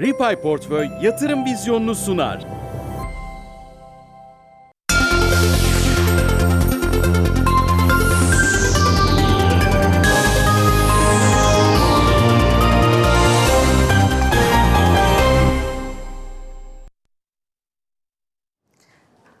Ripay Portföy yatırım vizyonunu sunar.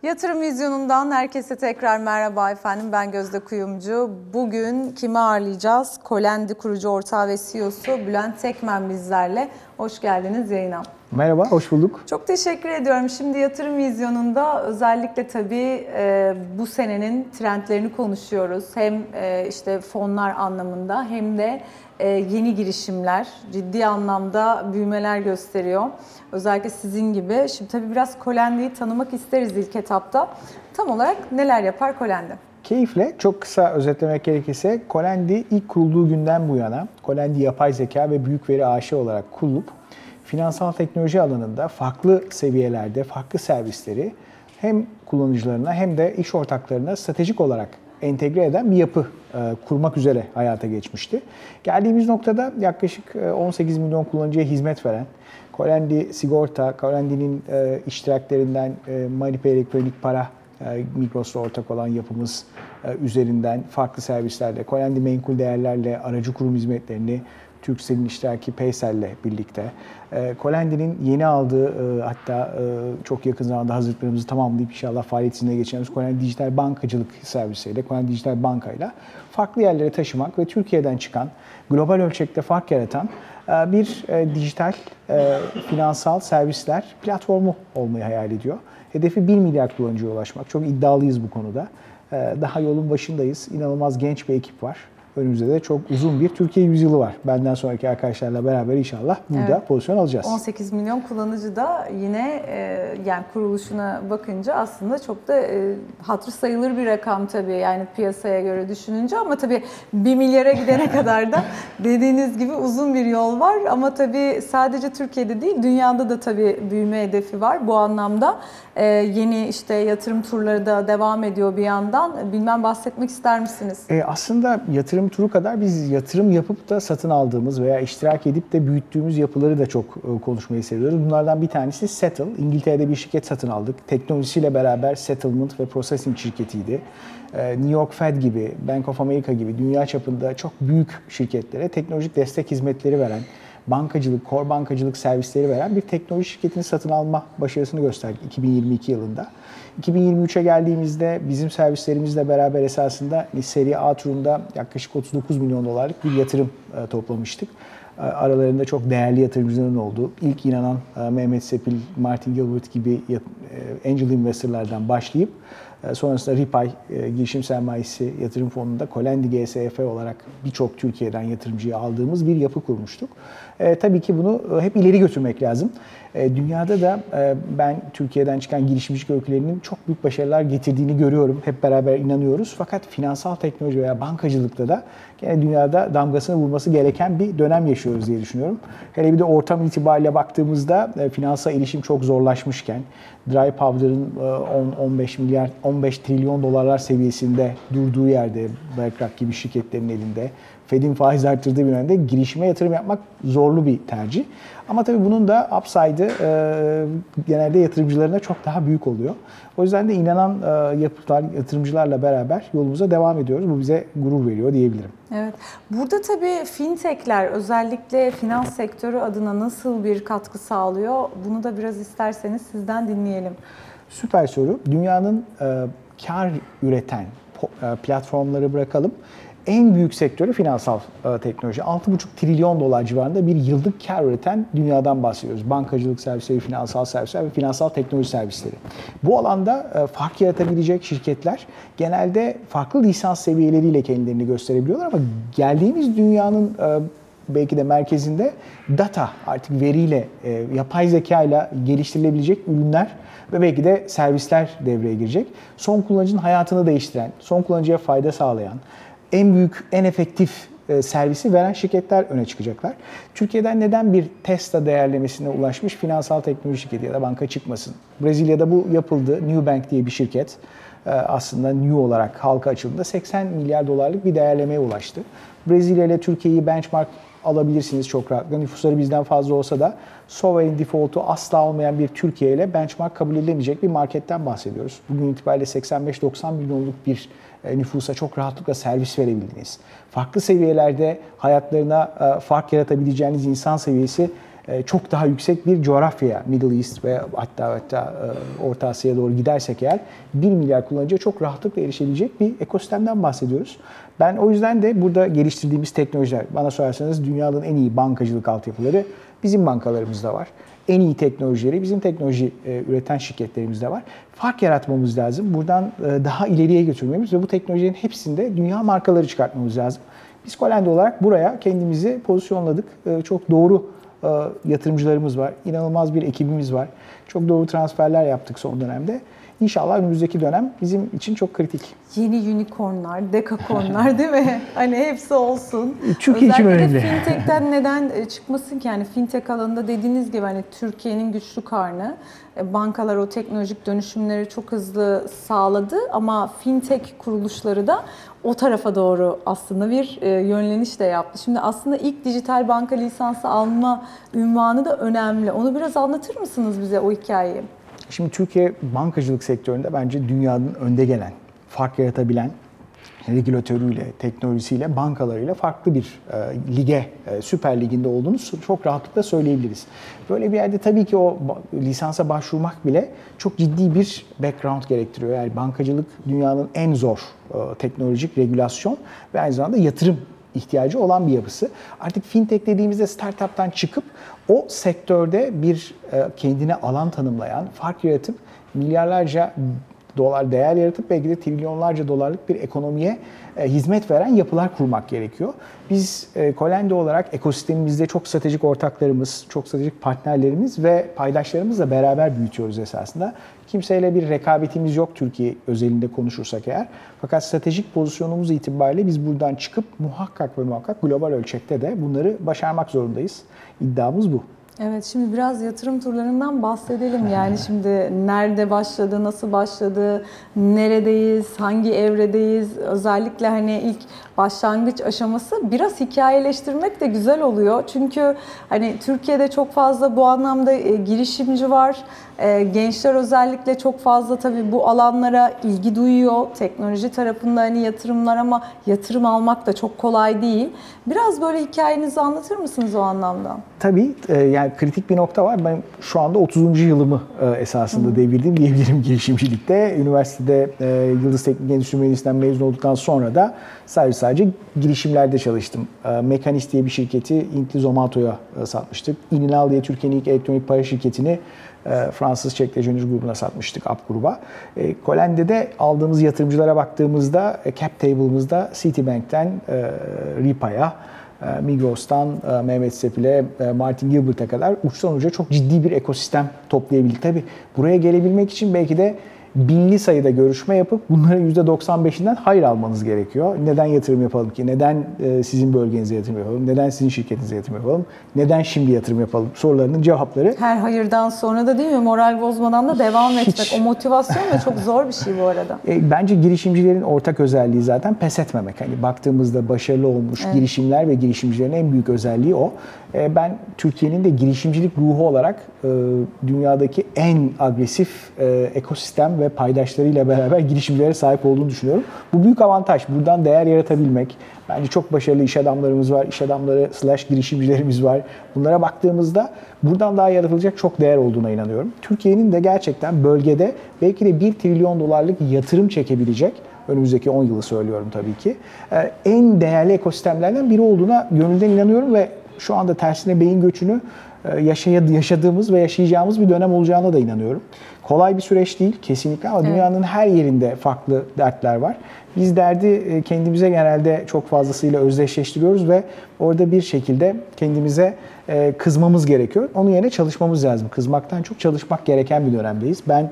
Yatırım Vizyonu'ndan herkese tekrar merhaba efendim. Ben Gözde Kuyumcu. Bugün kimi ağırlayacağız? Kolendi kurucu ortağı ve CEO'su Bülent Tekmen bizlerle. Hoş geldiniz yayına. Merhaba, hoş bulduk. Çok teşekkür ediyorum. Şimdi yatırım vizyonunda özellikle tabii e, bu senenin trendlerini konuşuyoruz. Hem e, işte fonlar anlamında hem de e, yeni girişimler ciddi anlamda büyümeler gösteriyor. Özellikle sizin gibi. Şimdi tabii biraz Kolendi'yi tanımak isteriz ilk etapta. Tam olarak neler yapar Kolendi? Keyifle, çok kısa özetlemek gerekirse Colendi ilk kurulduğu günden bu yana Colendi yapay zeka ve büyük veri aşı olarak kurulup finansal teknoloji alanında farklı seviyelerde farklı servisleri hem kullanıcılarına hem de iş ortaklarına stratejik olarak entegre eden bir yapı e, kurmak üzere hayata geçmişti. Geldiğimiz noktada yaklaşık e, 18 milyon kullanıcıya hizmet veren Colendi Sigorta, Colendi'nin e, iştiraklerinden e, MoneyPay elektronik para e, Migros'la ortak olan yapımız e, üzerinden farklı servislerle, Colendi menkul değerlerle aracı kurum hizmetlerini Turkcell'in iştiraki Paysel'le birlikte, e, Colendi'nin yeni aldığı hatta çok yakın zamanda hazırlıklarımızı tamamlayıp inşallah faaliyet içine geçeceğimiz Colendi Dijital Bankacılık servisiyle, Colendi Dijital Banka'yla farklı yerlere taşımak ve Türkiye'den çıkan, global ölçekte fark yaratan bir dijital finansal servisler platformu olmayı hayal ediyor. Hedefi 1 milyar kullanıcıya ulaşmak. Çok iddialıyız bu konuda. Daha yolun başındayız. İnanılmaz genç bir ekip var. Önümüzde de çok uzun bir Türkiye yüzyılı var. Benden sonraki arkadaşlarla beraber inşallah burada evet. pozisyon alacağız. 18 milyon kullanıcı da yine e, yani kuruluşuna bakınca aslında çok da e, hatırı sayılır bir rakam tabii yani piyasaya göre düşününce ama tabii 1 milyara gidene kadar da dediğiniz gibi uzun bir yol var ama tabii sadece Türkiye'de değil dünyada da tabii büyüme hedefi var. Bu anlamda e, yeni işte yatırım turları da devam ediyor bir yandan. Bilmem bahsetmek ister misiniz? E, aslında yatırım turu kadar biz yatırım yapıp da satın aldığımız veya iştirak edip de büyüttüğümüz yapıları da çok e, konuşmayı seviyoruz. Bunlardan bir tanesi Settle. İngiltere'de bir şirket satın aldık. Teknolojisiyle beraber settlement ve processing şirketiydi. E, New York Fed gibi, Bank of America gibi dünya çapında çok büyük şirketlere teknolojik destek hizmetleri veren, bankacılık, core bankacılık servisleri veren bir teknoloji şirketini satın alma başarısını gösterdik 2022 yılında. 2023'e geldiğimizde bizim servislerimizle beraber esasında seri A turunda yaklaşık 39 milyon dolarlık bir yatırım e, toplamıştık. E, aralarında çok değerli yatırımcıların olduğu, ilk inanan e, Mehmet Sepil, Martin Gilbert gibi angel investorlardan başlayıp sonrasında Ripay girişim sermayesi yatırım fonunda Colendi GSF olarak birçok Türkiye'den yatırımcıyı aldığımız bir yapı kurmuştuk. E, tabii ki bunu hep ileri götürmek lazım. E, dünyada da e, ben Türkiye'den çıkan girişimcilik öykülerinin çok büyük başarılar getirdiğini görüyorum. Hep beraber inanıyoruz. Fakat finansal teknoloji veya bankacılıkta da gene dünyada damgasını vurması gereken bir dönem yaşıyoruz diye düşünüyorum. Hele bir de ortam itibariyle baktığımızda e, finansal erişim çok zorlaşmışken, dry powder'ın 10-15 milyar, 15 trilyon dolarlar seviyesinde durduğu yerde BlackRock gibi şirketlerin elinde Fed'in faiz arttırdığı bir dönemde girişime yatırım yapmak zorlu bir tercih. Ama tabii bunun da upside'ı e, genelde yatırımcılarına çok daha büyük oluyor. O yüzden de inanan e, yapılar, yatırımcılarla beraber yolumuza devam ediyoruz. Bu bize gurur veriyor diyebilirim. Evet. Burada tabii fintechler özellikle finans sektörü adına nasıl bir katkı sağlıyor? Bunu da biraz isterseniz sizden dinleyelim. Süper soru. Dünyanın e, kar üreten e, platformları bırakalım en büyük sektörü finansal e, teknoloji. 6,5 trilyon dolar civarında bir yıllık kar üreten dünyadan bahsediyoruz. Bankacılık servisleri, finansal servisler ve finansal teknoloji servisleri. Bu alanda e, fark yaratabilecek şirketler genelde farklı lisans seviyeleriyle kendilerini gösterebiliyorlar ama geldiğimiz dünyanın e, belki de merkezinde data artık veriyle, e, yapay zeka ile geliştirilebilecek ürünler ve belki de servisler devreye girecek. Son kullanıcının hayatını değiştiren, son kullanıcıya fayda sağlayan, en büyük, en efektif e, servisi veren şirketler öne çıkacaklar. Türkiye'den neden bir Tesla değerlemesine ulaşmış finansal teknoloji şirketi ya da banka çıkmasın? Brezilya'da bu yapıldı. New Bank diye bir şirket e, aslında new olarak halka açıldığında 80 milyar dolarlık bir değerlemeye ulaştı. Brezilya ile Türkiye'yi benchmark alabilirsiniz çok rahatlıkla. Nüfusları bizden fazla olsa da sovereign default'u asla olmayan bir Türkiye ile benchmark kabul edilemeyecek bir marketten bahsediyoruz. Bugün itibariyle 85-90 milyonluk bir nüfusa çok rahatlıkla servis verebildiğiniz, farklı seviyelerde hayatlarına e, fark yaratabileceğiniz insan seviyesi e, çok daha yüksek bir coğrafyaya, Middle East ve hatta hatta e, Orta Asya'ya doğru gidersek eğer 1 milyar kullanıcıya çok rahatlıkla erişebilecek bir ekosistemden bahsediyoruz. Ben o yüzden de burada geliştirdiğimiz teknolojiler, bana sorarsanız dünyanın en iyi bankacılık altyapıları bizim bankalarımızda var. En iyi teknolojileri bizim teknoloji e, üreten şirketlerimizde var. Fark yaratmamız lazım. Buradan e, daha ileriye götürmemiz ve bu teknolojilerin hepsinde dünya markaları çıkartmamız lazım. Biz Kolende olarak buraya kendimizi pozisyonladık. E, çok doğru e, yatırımcılarımız var. İnanılmaz bir ekibimiz var. Çok doğru transferler yaptık son dönemde. İnşallah önümüzdeki dönem bizim için çok kritik. Yeni unicornlar, dekakornlar değil mi? Hani hepsi olsun. Türkiye için Özellikle önemli. fintech'ten neden e, çıkmasın ki? Yani fintech alanında dediğiniz gibi hani Türkiye'nin güçlü karnı. E, Bankalar o teknolojik dönüşümleri çok hızlı sağladı ama fintech kuruluşları da o tarafa doğru aslında bir e, yönleniş de yaptı. Şimdi aslında ilk dijital banka lisansı alma ünvanı da önemli. Onu biraz anlatır mısınız bize o hikayeyi? Şimdi Türkiye bankacılık sektöründe bence dünyanın önde gelen, fark yaratabilen, regülatörüyle, teknolojisiyle, bankalarıyla farklı bir e, lige, e, süper liginde olduğunu çok rahatlıkla söyleyebiliriz. Böyle bir yerde tabii ki o lisansa başvurmak bile çok ciddi bir background gerektiriyor. Yani bankacılık dünyanın en zor e, teknolojik regülasyon ve aynı zamanda yatırım ihtiyacı olan bir yapısı. Artık fintech dediğimizde startup'tan çıkıp o sektörde bir e, kendine alan tanımlayan, fark yaratıp milyarlarca dolar değer yaratıp belki de trilyonlarca dolarlık bir ekonomiye e, hizmet veren yapılar kurmak gerekiyor. Biz e, Kolende olarak ekosistemimizde çok stratejik ortaklarımız, çok stratejik partnerlerimiz ve paydaşlarımızla beraber büyütüyoruz esasında. Kimseyle bir rekabetimiz yok Türkiye özelinde konuşursak eğer. Fakat stratejik pozisyonumuz itibariyle biz buradan çıkıp muhakkak ve muhakkak global ölçekte de bunları başarmak zorundayız. İddiamız bu. Evet şimdi biraz yatırım turlarından bahsedelim. Yani şimdi nerede başladı, nasıl başladı, neredeyiz, hangi evredeyiz? Özellikle hani ilk başlangıç aşaması biraz hikayeleştirmek de güzel oluyor. Çünkü hani Türkiye'de çok fazla bu anlamda e, girişimci var. E, gençler özellikle çok fazla tabii bu alanlara ilgi duyuyor. Teknoloji tarafında hani yatırımlar ama yatırım almak da çok kolay değil. Biraz böyle hikayenizi anlatır mısınız o anlamda? Tabii e, yani kritik bir nokta var. Ben şu anda 30. yılımı e, esasında devirdim diyebilirim girişimcilikte. Üniversitede e, Yıldız Teknik Endüstri Mühendisliğinden mezun olduktan sonra da sadece sadece girişimlerde çalıştım. E, Mekanis diye bir şirketi Intli Zomato'ya satmıştık. Ininal diye Türkiye'nin ilk elektronik para şirketini Fransız Çek Teknoloji grubuna satmıştık, App gruba. E, Kolende'de aldığımız yatırımcılara baktığımızda cap table'ımızda Citibank'ten Ripa'ya, Migros'tan e, Mehmet Sepil'e, e, Martin Gilbert'e kadar uçtan uca çok ciddi bir ekosistem toplayabildik. Tabii buraya gelebilmek için belki de binli sayıda görüşme yapıp bunların %95'inden hayır almanız gerekiyor. Neden yatırım yapalım ki? Neden e, sizin bölgenize yatırım yapalım? Neden sizin şirketinize yatırım yapalım? Neden şimdi yatırım yapalım? Sorularının cevapları Her hayırdan sonra da değil mi moral bozmadan da devam Hiç. etmek. O motivasyon da çok zor bir şey bu arada. E, bence girişimcilerin ortak özelliği zaten pes etmemek. Hani baktığımızda başarılı olmuş girişimler ve girişimcilerin en büyük özelliği o. E, ben Türkiye'nin de girişimcilik ruhu olarak e, dünyadaki en agresif e, ekosistem ve paydaşlarıyla beraber girişimcilere sahip olduğunu düşünüyorum. Bu büyük avantaj. Buradan değer yaratabilmek. Bence çok başarılı iş adamlarımız var. iş adamları slash girişimcilerimiz var. Bunlara baktığımızda buradan daha yaratılacak çok değer olduğuna inanıyorum. Türkiye'nin de gerçekten bölgede belki de 1 trilyon dolarlık yatırım çekebilecek önümüzdeki 10 yılı söylüyorum tabii ki. e, En değerli ekosistemlerden biri olduğuna gönülden inanıyorum ve şu anda tersine beyin göçünü yaşadığımız ve yaşayacağımız bir dönem olacağına da inanıyorum. Kolay bir süreç değil kesinlikle ama dünyanın her yerinde farklı dertler var. Biz derdi e, kendimize genelde çok fazlasıyla özdeşleştiriyoruz ve orada bir şekilde kendimize e, kızmamız gerekiyor. Onun yerine çalışmamız lazım. Kızmaktan çok çalışmak gereken bir dönemdeyiz. Ben e,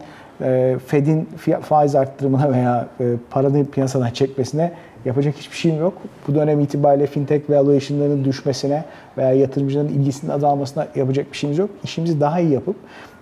Fed'in fiya- faiz arttırımına veya e, paranın piyasadan çekmesine yapacak hiçbir şeyim yok. Bu dönem itibariyle fintech valuation'ların düşmesine veya yatırımcıların ilgisinin azalmasına yapacak bir şeyimiz yok. İşimizi daha iyi yapıp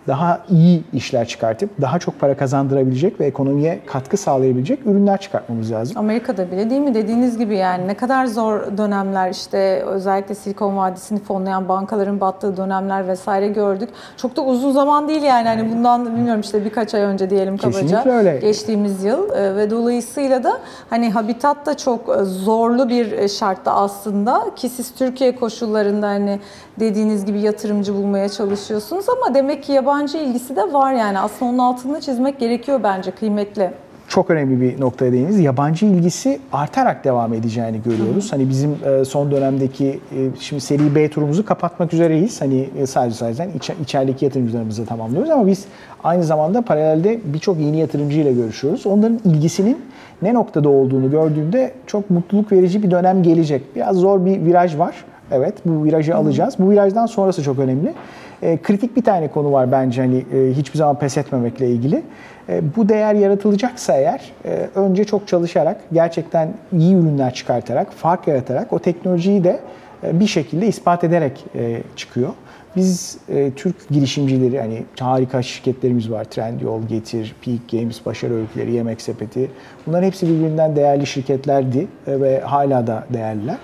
daha iyi işler çıkartıp daha çok para kazandırabilecek ve ekonomiye katkı sağlayabilecek ürünler çıkartmamız lazım. Amerika'da bile değil mi dediğiniz gibi yani ne kadar zor dönemler işte özellikle Silikon Vadisi'ni fonlayan bankaların battığı dönemler vesaire gördük. Çok da uzun zaman değil yani hani bundan bilmiyorum işte birkaç ay önce diyelim kabaca. Kesinlikle öyle. Geçtiğimiz yıl Ee, ve dolayısıyla da hani habitat da çok e, zorlu bir e, şartta aslında ki siz Türkiye koşullarında hani dediğiniz gibi yatırımcı bulmaya çalışıyorsunuz ama demek ki yabancı ilgisi de var yani aslında onun altını çizmek gerekiyor bence kıymetli. çok önemli bir noktaya değindiniz. Yabancı ilgisi artarak devam edeceğini görüyoruz. Hani bizim e, son dönemdeki e, şimdi seri B turumuzu kapatmak üzereyiz. Hani e, sadece sadece iç- içerideki yatırımcılarımızla tamamlıyoruz ama biz aynı zamanda paralelde birçok yeni yatırımcıyla görüşüyoruz. Onların ilgisinin ne noktada olduğunu gördüğümde çok mutluluk verici bir dönem gelecek. Biraz zor bir viraj var. Evet bu virajı alacağız. Bu virajdan sonrası çok önemli. E, kritik bir tane konu var bence hani e, hiçbir zaman pes etmemekle ilgili. E, bu değer yaratılacaksa eğer önce çok çalışarak, gerçekten iyi ürünler çıkartarak, fark yaratarak o teknolojiyi de bir şekilde ispat ederek çıkıyor. Biz Türk girişimcileri hani harika şirketlerimiz var. Trendyol, Getir, Peak Games, Başarı Öyküleri, Yemek Sepeti. Bunların hepsi birbirinden değerli şirketlerdi ve hala da değerliler.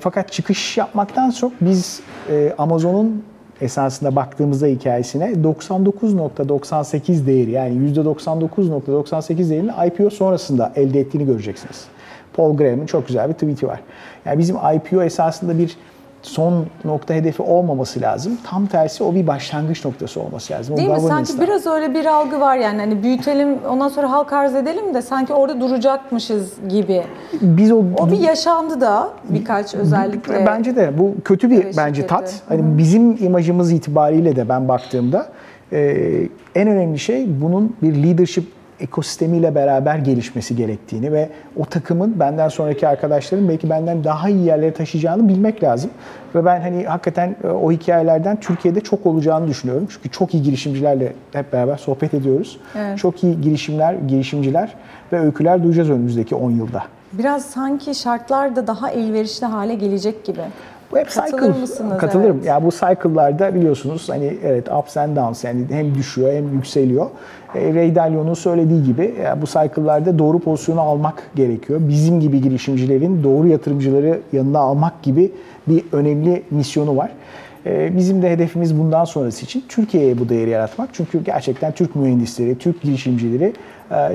Fakat çıkış yapmaktan çok biz Amazon'un esasında baktığımızda hikayesine 99.98 değeri yani %99.98 değerini IPO sonrasında elde ettiğini göreceksiniz. Paul Graham'ın çok güzel bir tweet'i var. Yani bizim IPO esasında bir son nokta hedefi olmaması lazım. Tam tersi o bir başlangıç noktası olması lazım. O Değil mi? Sanki biraz öyle bir algı var yani hani büyütelim ondan sonra halk arz edelim de sanki orada duracakmışız gibi. biz o, O bir yaşandı da birkaç özellikle. Bence de bu kötü bir Evet, bence tat. Hani bizim imajımız itibariyle de ben baktığımda e, en önemli şey bunun bir leadership ekosistemiyle beraber gelişmesi gerektiğini ve o takımın benden sonraki arkadaşların belki benden daha iyi yerlere taşıyacağını bilmek lazım. Ve ben hani hakikaten e, o hikayelerden Türkiye'de çok olacağını düşünüyorum. Çünkü çok iyi girişimcilerle hep beraber sohbet ediyoruz. Evet. Çok iyi girişimler, girişimciler ve öyküler duyacağız önümüzdeki 10 yılda. Biraz sanki şartlar da daha elverişli hale gelecek gibi. Bu hep Katılır cycle. mısınız? Katılırım. Evet. Ya bu cycle'larda biliyorsunuz hani evet ups and downs yani hem düşüyor hem yükseliyor. E, Ray Dalio'nun söylediği gibi bu cycle'larda doğru pozisyonu almak gerekiyor. Bizim gibi girişimcilerin doğru yatırımcıları yanına almak gibi bir önemli misyonu var. E, Bizim de hedefimiz bundan sonrası için Türkiye'ye bu değeri yaratmak. Çünkü gerçekten Türk mühendisleri, Türk girişimcileri e,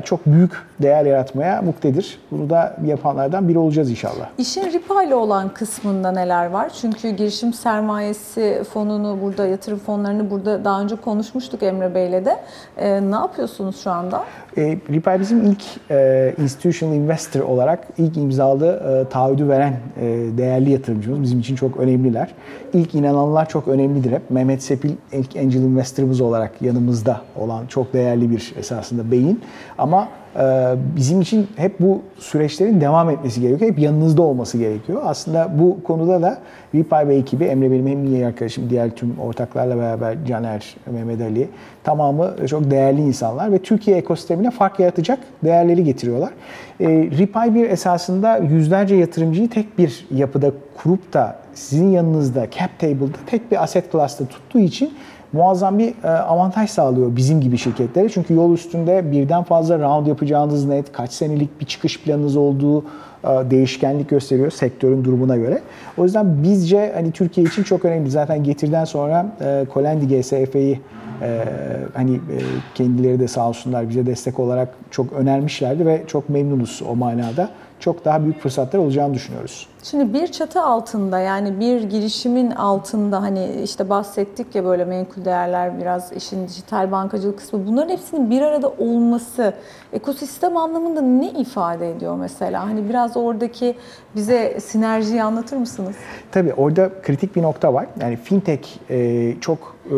çok büyük değer yaratmaya muktedir. Bunu da yapanlardan biri olacağız inşallah. İşin ripayla olan kısmında neler var? Çünkü girişim sermayesi fonunu burada, yatırım fonlarını burada daha önce konuşmuştuk Emre Bey'le de. Ee, ne yapıyorsunuz şu anda? E, Ripple bizim ilk e, institutional investor olarak ilk imzalı e, taahhüdü veren e, değerli yatırımcımız. Bizim için çok önemliler. İlk inananlar çok önemlidir hep. Mehmet Sepil ilk angel investor'ımız olarak yanımızda olan çok değerli bir esasında beyin. Ama e, bizim için hep bu süreçlerin devam etmesi gerekiyor. Hep yanınızda olması gerekiyor. Aslında bu konuda da Ripay ve ekibi, Emre benim hem iyi arkadaşım, diğer tüm ortaklarla beraber Caner, Mehmet Ali tamamı çok değerli insanlar ve Türkiye ekosistemine fark yaratacak değerleri getiriyorlar. E, Ripay bir esasında yüzlerce yatırımcıyı tek bir yapıda kurup da sizin yanınızda cap table'da tek bir asset class'ta tuttuğu için muazzam bir e, avantaj sağlıyor bizim gibi şirketlere. Çünkü yol üstünde birden fazla round yapacağınız net, kaç senelik bir çıkış planınız olduğu e, değişkenlik gösteriyor sektörün durumuna göre. O yüzden bizce hani Türkiye için çok önemli. Zaten getirden sonra Colendi GSF'yi e, hani e, kendileri de sağ olsunlar bize destek olarak çok önermişlerdi ve çok memnunuz o manada. Çok daha büyük fırsatlar olacağını düşünüyoruz. Şimdi bir çatı altında yani bir girişimin altında hani işte bahsettik ya böyle menkul değerler biraz işin dijital bankacılık kısmı bunların hepsinin bir arada olması ekosistem anlamında ne ifade ediyor mesela? Hani biraz oradaki bize sinerjiyi anlatır mısınız? Tabii orada kritik bir nokta var. Yani fintech e, çok e,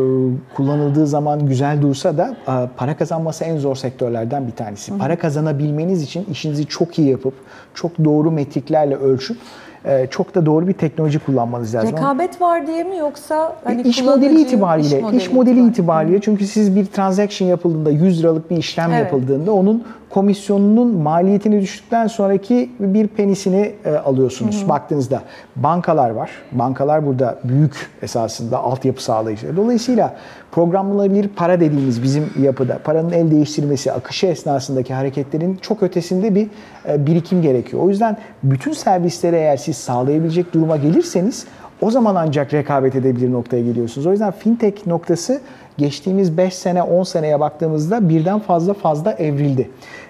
kullanıldığı zaman güzel dursa da para kazanması en zor sektörlerden bir tanesi. Para kazanabilmeniz için işinizi çok iyi yapıp, çok doğru metriklerle ölçüp e, çok da doğru bir teknoloji kullanmanız lazım. Rekabet var diye mi yoksa hani iş modeli itibariyle, iş modeli iş modeli itibariyle. itibariyle çünkü siz bir transaction yapıldığında 100 liralık bir işlem Evet. yapıldığında onun komisyonunun maliyetini düştükten sonraki bir penisini e, alıyorsunuz baktığınızda. Bankalar var. Bankalar burada büyük esasında altyapı sağlayıcıları. Dolayısıyla programlanabilir para dediğimiz bizim yapıda paranın el değiştirmesi, akışı esnasındaki hareketlerin çok ötesinde bir e, birikim gerekiyor. O yüzden bütün servisleri eğer siz sağlayabilecek duruma gelirseniz o zaman ancak rekabet edebilir noktaya geliyorsunuz. O yüzden fintech noktası geçtiğimiz 5 sene 10 seneye baktığımızda birden fazla fazla evrildi.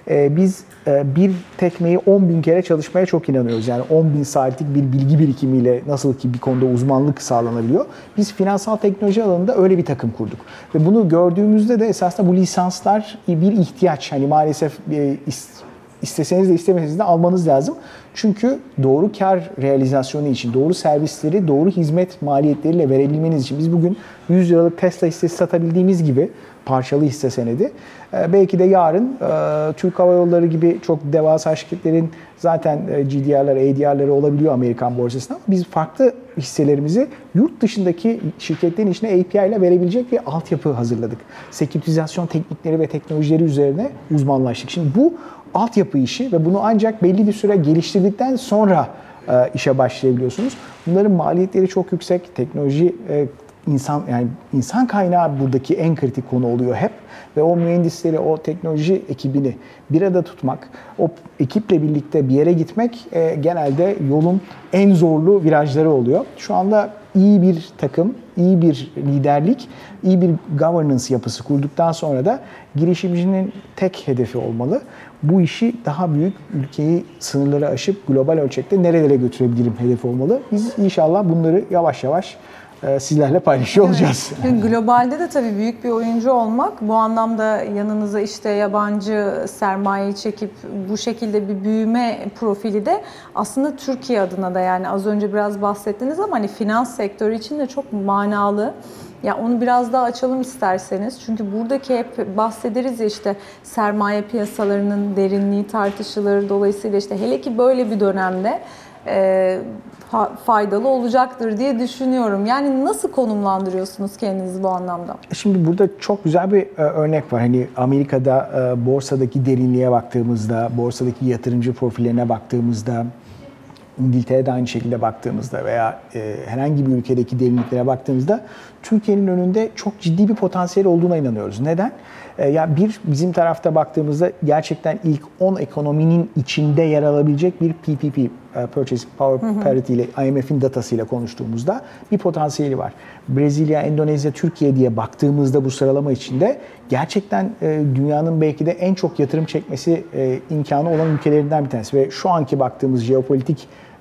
Ee, biz e, bir tekmeyi 10 bin kere çalışmaya çok inanıyoruz. Yani 10 bin saatlik bir bilgi birikimiyle nasıl ki bir konuda uzmanlık sağlanabiliyor. Biz finansal teknoloji alanında öyle bir takım kurduk. Ve bunu gördüğümüzde de esasında bu lisanslar bir ihtiyaç. Hani maalesef e, isteseniz de istemeseniz de almanız lazım. Çünkü doğru kar realizasyonu için, doğru servisleri, doğru hizmet maliyetleriyle verebilmeniz için biz bugün 100 liralık Tesla hissesi satabildiğimiz gibi parçalı hisse senedi. e, Belki de yarın e, Türk Hava Yolları gibi çok devasa şirketlerin zaten e, GDR'ları, ADR'ları olabiliyor Amerikan borsasında. Biz farklı hisselerimizi yurt dışındaki şirketlerin içine API ile verebilecek bir altyapı hazırladık. Seküritizasyon teknikleri ve teknolojileri üzerine uzmanlaştık. Şimdi bu altyapı işi ve bunu ancak belli bir süre geliştirdikten sonra e, işe başlayabiliyorsunuz. Bunların maliyetleri çok yüksek. Teknoloji e, insan yani insan kaynağı buradaki en kritik konu oluyor hep ve o mühendisleri, o teknoloji ekibini bir arada tutmak, o ekiple birlikte bir yere gitmek e, genelde yolun en zorlu virajları oluyor. Şu anda iyi bir takım, iyi bir liderlik, iyi bir governance yapısı kurduktan sonra da girişimcinin tek hedefi olmalı. Bu işi daha büyük ülkeyi sınırları aşıp global ölçekte nerelere götürebilirim hedefi olmalı. Biz inşallah bunları yavaş yavaş e, sizlerle paylaşıyor olacağız. Şimdi globalde de tabii büyük bir oyuncu olmak bu anlamda yanınıza işte yabancı sermayeyi çekip bu şekilde bir büyüme profili de aslında Türkiye adına da yani az önce biraz bahsettiniz ama hani finans sektörü için de çok manalı. Ya onu biraz daha açalım isterseniz. Çünkü buradaki hep bahsederiz ya işte sermaye piyasalarının derinliği tartışılır. Dolayısıyla işte hele ki böyle bir dönemde e, fa- faydalı olacaktır diye düşünüyorum. Yani nasıl konumlandırıyorsunuz kendinizi bu anlamda? Şimdi burada çok güzel bir e, örnek var. Hani Amerika'da e, borsadaki derinliğe baktığımızda, borsadaki yatırımcı profillerine baktığımızda, İngiltere'de aynı şekilde baktığımızda veya e, herhangi bir ülkedeki derinliklere baktığımızda Türkiye'nin önünde çok ciddi bir potansiyel olduğuna inanıyoruz. Neden? E, ya bir bizim tarafta baktığımızda gerçekten ilk 10 ekonominin içinde yer alabilecek bir PPP, Purchase Power Parity ile IMF'in datasıyla konuştuğumuzda bir potansiyeli var. Brezilya, Endonezya, Türkiye diye baktığımızda bu sıralama içinde gerçekten e, dünyanın belki de en çok yatırım çekmesi e, imkanı olan ülkelerinden bir tanesi ve şu anki baktığımız jeopolitik e,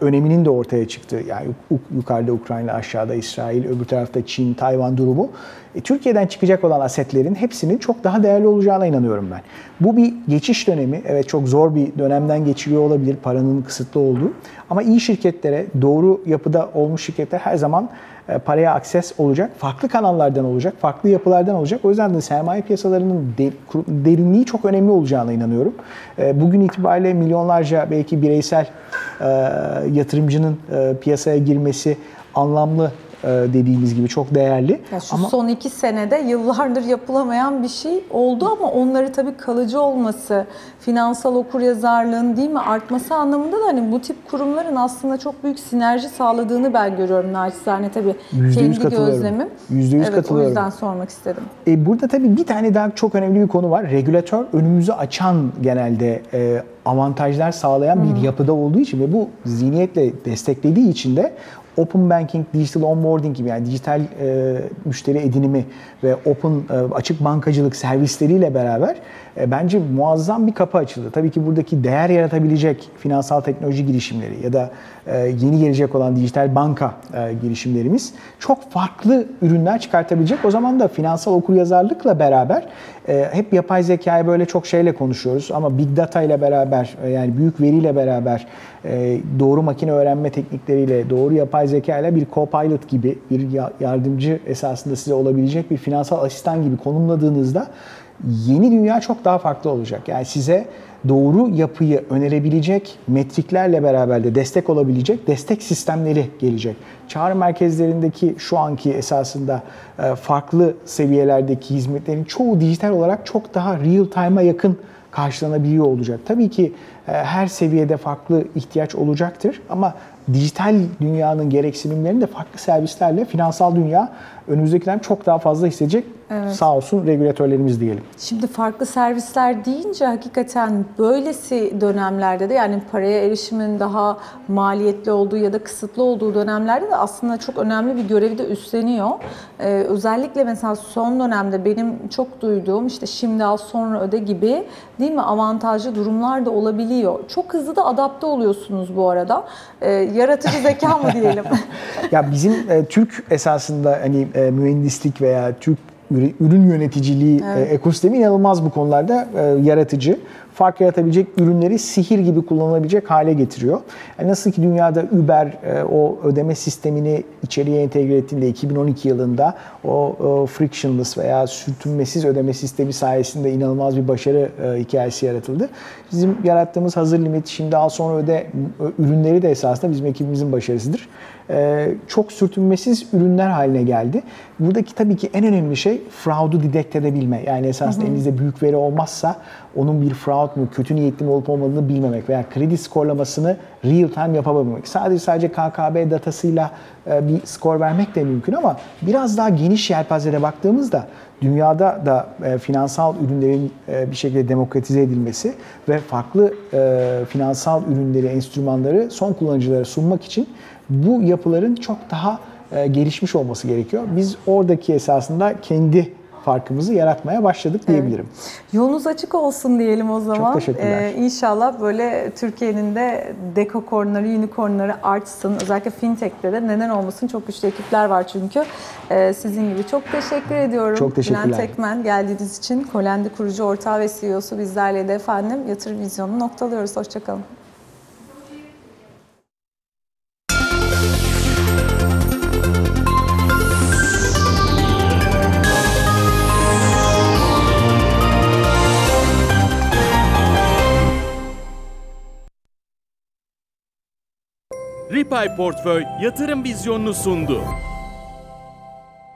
öneminin de ortaya çıktığı yani yu- yukarıda Ukrayna, aşağıda İsrail, öbür tarafta Çin, Tayvan durumu. E, Türkiye'den çıkacak olan asetlerin hepsinin çok daha değerli olacağına inanıyorum ben. Bu bir geçiş dönemi. Evet çok zor bir dönemden geçiriyor olabilir paranın kısıtlı olduğu. Ama iyi şirketlere, doğru yapıda olmuş şirketler her zaman paraya akses olacak. Farklı kanallardan olacak, farklı yapılardan olacak. O yüzden de sermaye piyasalarının derinliği çok önemli olacağına inanıyorum. E, Bugün itibariyle milyonlarca belki bireysel e, yatırımcının e, piyasaya girmesi anlamlı e, dediğimiz gibi çok değerli. Ya şu Ama son iki senede yıllardır yapılamayan bir şey oldu ama onları tabii kalıcı olması, finansal okuryazarlığın değil mi artması anlamında da hani bu tip kurumların aslında çok büyük sinerji sağladığını ben görüyorum naçizane tabii Yüzde yüz kendi katılıyorum. gözlemim. Yüzde yüz evet, katılıyorum. O yüzden sormak istedim. E, burada tabii bir tane daha çok önemli bir konu var. Regülatör önümüzü açan genelde e, avantajlar sağlayan bir yapıda olduğu için ve bu zihniyetle desteklediği için de Open Banking, Digital Onboarding gibi yani dijital e, müşteri edinimi ve open e, açık bankacılık servisleriyle beraber e, bence muazzam bir kapı açıldı. Tabii ki buradaki değer yaratabilecek finansal teknoloji girişimleri ya da yeni gelecek olan dijital banka e, girişimlerimiz çok farklı ürünler çıkartabilecek. O zaman da finansal okuryazarlıkla beraber e, hep yapay zekayı böyle çok şeyle konuşuyoruz ama big data ile beraber e, yani büyük veriyle beraber e, doğru makine öğrenme teknikleriyle, doğru yapay zeka ile bir co-pilot gibi bir ya- yardımcı esasında size olabilecek bir finansal asistan gibi konumladığınızda yeni dünya çok daha farklı olacak. Yani size doğru yapıyı önerebilecek metriklerle beraber de destek olabilecek destek sistemleri gelecek. Çağrı merkezlerindeki şu anki esasında e, farklı seviyelerdeki hizmetlerin çoğu dijital olarak çok daha real time'a yakın karşılanabiliyor olacak. Tabii ki e, her seviyede farklı ihtiyaç olacaktır ama dijital dünyanın gereksinimlerini de farklı servislerle finansal dünya önümüzdeki dönem çok daha fazla hissedecek. Sağ olsun regülatörlerimiz diyelim. Şimdi farklı servisler deyince hakikaten böylesi dönemlerde de yani paraya erişimin daha maliyetli olduğu ya da kısıtlı olduğu dönemlerde de aslında çok önemli bir görevi de üstleniyor. Ee, özellikle mesela son dönemde benim çok duyduğum işte şimdi al sonra öde gibi değil mi avantajlı durumlar da olabiliyor. Çok hızlı da adapte oluyorsunuz bu arada. Ee, yaratıcı zeka mı diyelim? Ya bizim e, Türk esasında hani e, mühendislik veya Türk ürün yöneticiliği e, ekosistemi inanılmaz bu konularda e, yaratıcı. Fark yaratabilecek ürünleri sihir gibi kullanılabilecek hale getiriyor. Yani nasıl ki dünyada Uber e, o ödeme sistemini içeriye entegre ettiğinde 2012 yılında o, o frictionless veya sürtünmesiz ödeme sistemi sayesinde inanılmaz bir başarı e, hikayesi yaratıldı. Bizim yarattığımız hazır limit şimdi al sonra öde e, ürünleri de esasında bizim ekibimizin başarısıdır. E, çok sürtünmesiz ürünler haline geldi. Buradaki tabii ki en önemli şey fraud'u detect edebilme. Yani esasında elinizde büyük veri olmazsa onun bir fraud mu, kötü niyetli mi olup olmadığını bilmemek veya kredi skorlamasını real time yapabilmek. Sadece sadece KKB datasıyla e, bir skor vermek de mümkün ama biraz daha geniş yelpazede baktığımızda dünyada da e, finansal ürünlerin e, bir şekilde demokratize edilmesi ve farklı finansal ürünleri, enstrümanları son kullanıcılara sunmak için bu yapıların çok daha gelişmiş olması gerekiyor. Biz oradaki esasında kendi farkımızı yaratmaya başladık diyebilirim. Yolunuz açık olsun diyelim o zaman. teşekkürler. inşallah böyle Türkiye'nin de dekokornları, unicornları artsın. Özellikle fintech'te de neden olmasın çok güçlü ekipler var çünkü. Ee, sizin gibi çok teşekkür ediyorum. Çok teşekkürler. Bülent Ekmen geldiğiniz için Kolendi kurucu ortağı ve CEO'su bizlerle de efendim yatırım vizyonunu noktalıyoruz. Hoşçakalın. Ripay Portföy yatırım vizyonunu sundu.